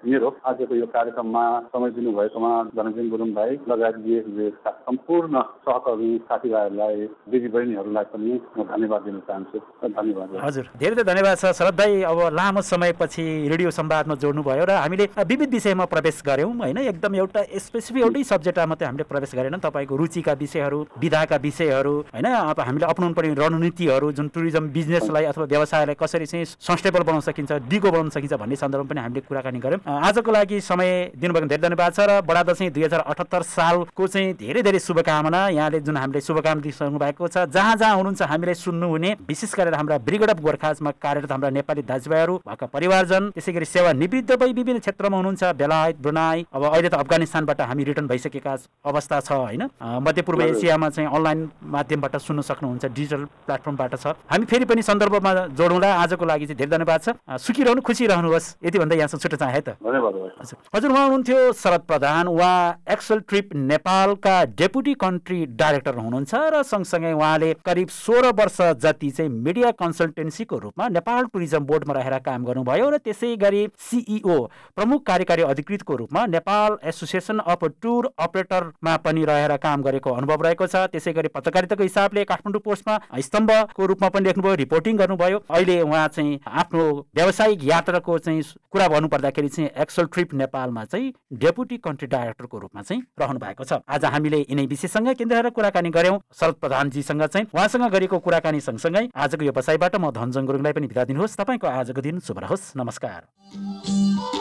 Speaker 3: मेरो आजको यो कार्यक्रममा समय दिनुभएकोमा धनसिंह गुरुङ भाइ लगायत बिएसबिएसका सम्पूर्ण सहकर्मी साथीभाइहरूलाई दिदी बहिनीहरूलाई पनि म धन्यवाद दिन चाहन्छु धन्यवाद
Speaker 2: हजुर धेरै धेरै धन्यवाद छ शरद भाइ अब लामो समयपछि रेडियो संवादमा जोड्नुभयो र हामीले विविध विषयमा प्रवेश गऱ्यौँ होइन? एकदम एउटा स्पेसिफिक एउटै सब्जेक्टमा मात्रै हामीले प्रवेश गरेन। तपाईँको रुचिका विषयहरू विधाका विषयहरू होइन? अब हामीले अप्नाउनु पर्ने रणनीतिहरू जुन टुरिज्म बिजनेसलाई अथवा व्यवसायलाई कसरी चाहिँ सस्टेबल बनाउन सकिन्छ डिगो बनाउन सकिन्छ भन्ने सन्दर्भमा पनि हामीले कुराकानी गऱ्यौँ। आजको लागि समय दिनुभएको धेरै धन्यवाद छ र बडा दसैँ दुई हजार अठहत्तर सालको चाहिँ धेरै धेरै शुभकामना। यहाँले जुन हामीले शुभकामना दिइसक्नु भएको छ जहाँ जहाँ हुनुहुन्छ हामीलाई सुन्नुहुने विशेष गरेर हाम्रा ब्रिगेड अफ गोर्खाजमा कार्यरत हाम्रा नेपाली दाजुभाइहरू उहाँका परिवारजन त्यसै गरी सेवा निवृत्त भई विभिन्न क्षेत्रमा हुनुहुन्छ बेलायत ब्रुनाई अब अहिले त अफगानिस्तानबाट हामी रिटर्न भइसकेका अवस्था छ होइन? मध्यपूर्व एसियामा चाहिँ अनलाइन माध्यमबाट सुन्न सक्नुहुन्छ डिजिटल प्लेटफर्मबाट छ। हामी फेरि पनि सन्दर्भमा जोडौँला आजको लागि चाहिँ धेरै धन्यवाद छ। सुखी रहनु खुसी रहनुहोस्। यति भन्दा यहाँसँग छुट्ट चाहे त। हजुर। उहाँ हुनुहुन्थ्यो शरद प्रधान। उहाँ एक्सल ट्रिप नेपालका डेपुटी कन्ट्री डाइरेक्टर हुनुहुन्छ र सँगसँगै उहाँले करिब सोह्र वर्ष जति चाहिँ मिडिया कन्सल्टेन्सीको रूपमा नेपाल टुरिज्म बोर्डमा रहेर काम गर्नुभयो र त्यसै गरी सिइओ प्रमुख कार्यकारी अधिकृतको रूपमा नेपाल एसोसिएसन अफ टुर अपरेटरमा पनि रहेर काम गरेको अनुभव रहेको छ। त्यसै गरी पत्रकारिताको हिसाबले काठमाडौँ पोस्टमा स्तम्भको रूपमा पनि लेख्नुभयो रिपोर्टिङ गर्नुभयो। अहिले उहाँ चाहिँ आफ्नो व्यावसायिक यात्राको चाहिँ कुरा भन्नु पर्दाखेरि चाहिँ एक्सल ट्रिप नेपालमा चाहिँ डेपुटी कन्ट्री डाइरेक्टरको रूपमा चाहिँ रहनु भएको छ। आज हामीले यिनै विषयसँग केन्द्र कुराकानी गऱ्यौँ शरद प्रधानजीसँग चाहिँ उहाँसँग गरेको कुराकानी सँगसँगै आजको यो बसाइबाट म धनजङ गुरुङलाई पनि बिदा दिनुहोस्। तपाईँको आजको दिन शुभ रहोस्। नमस्कार।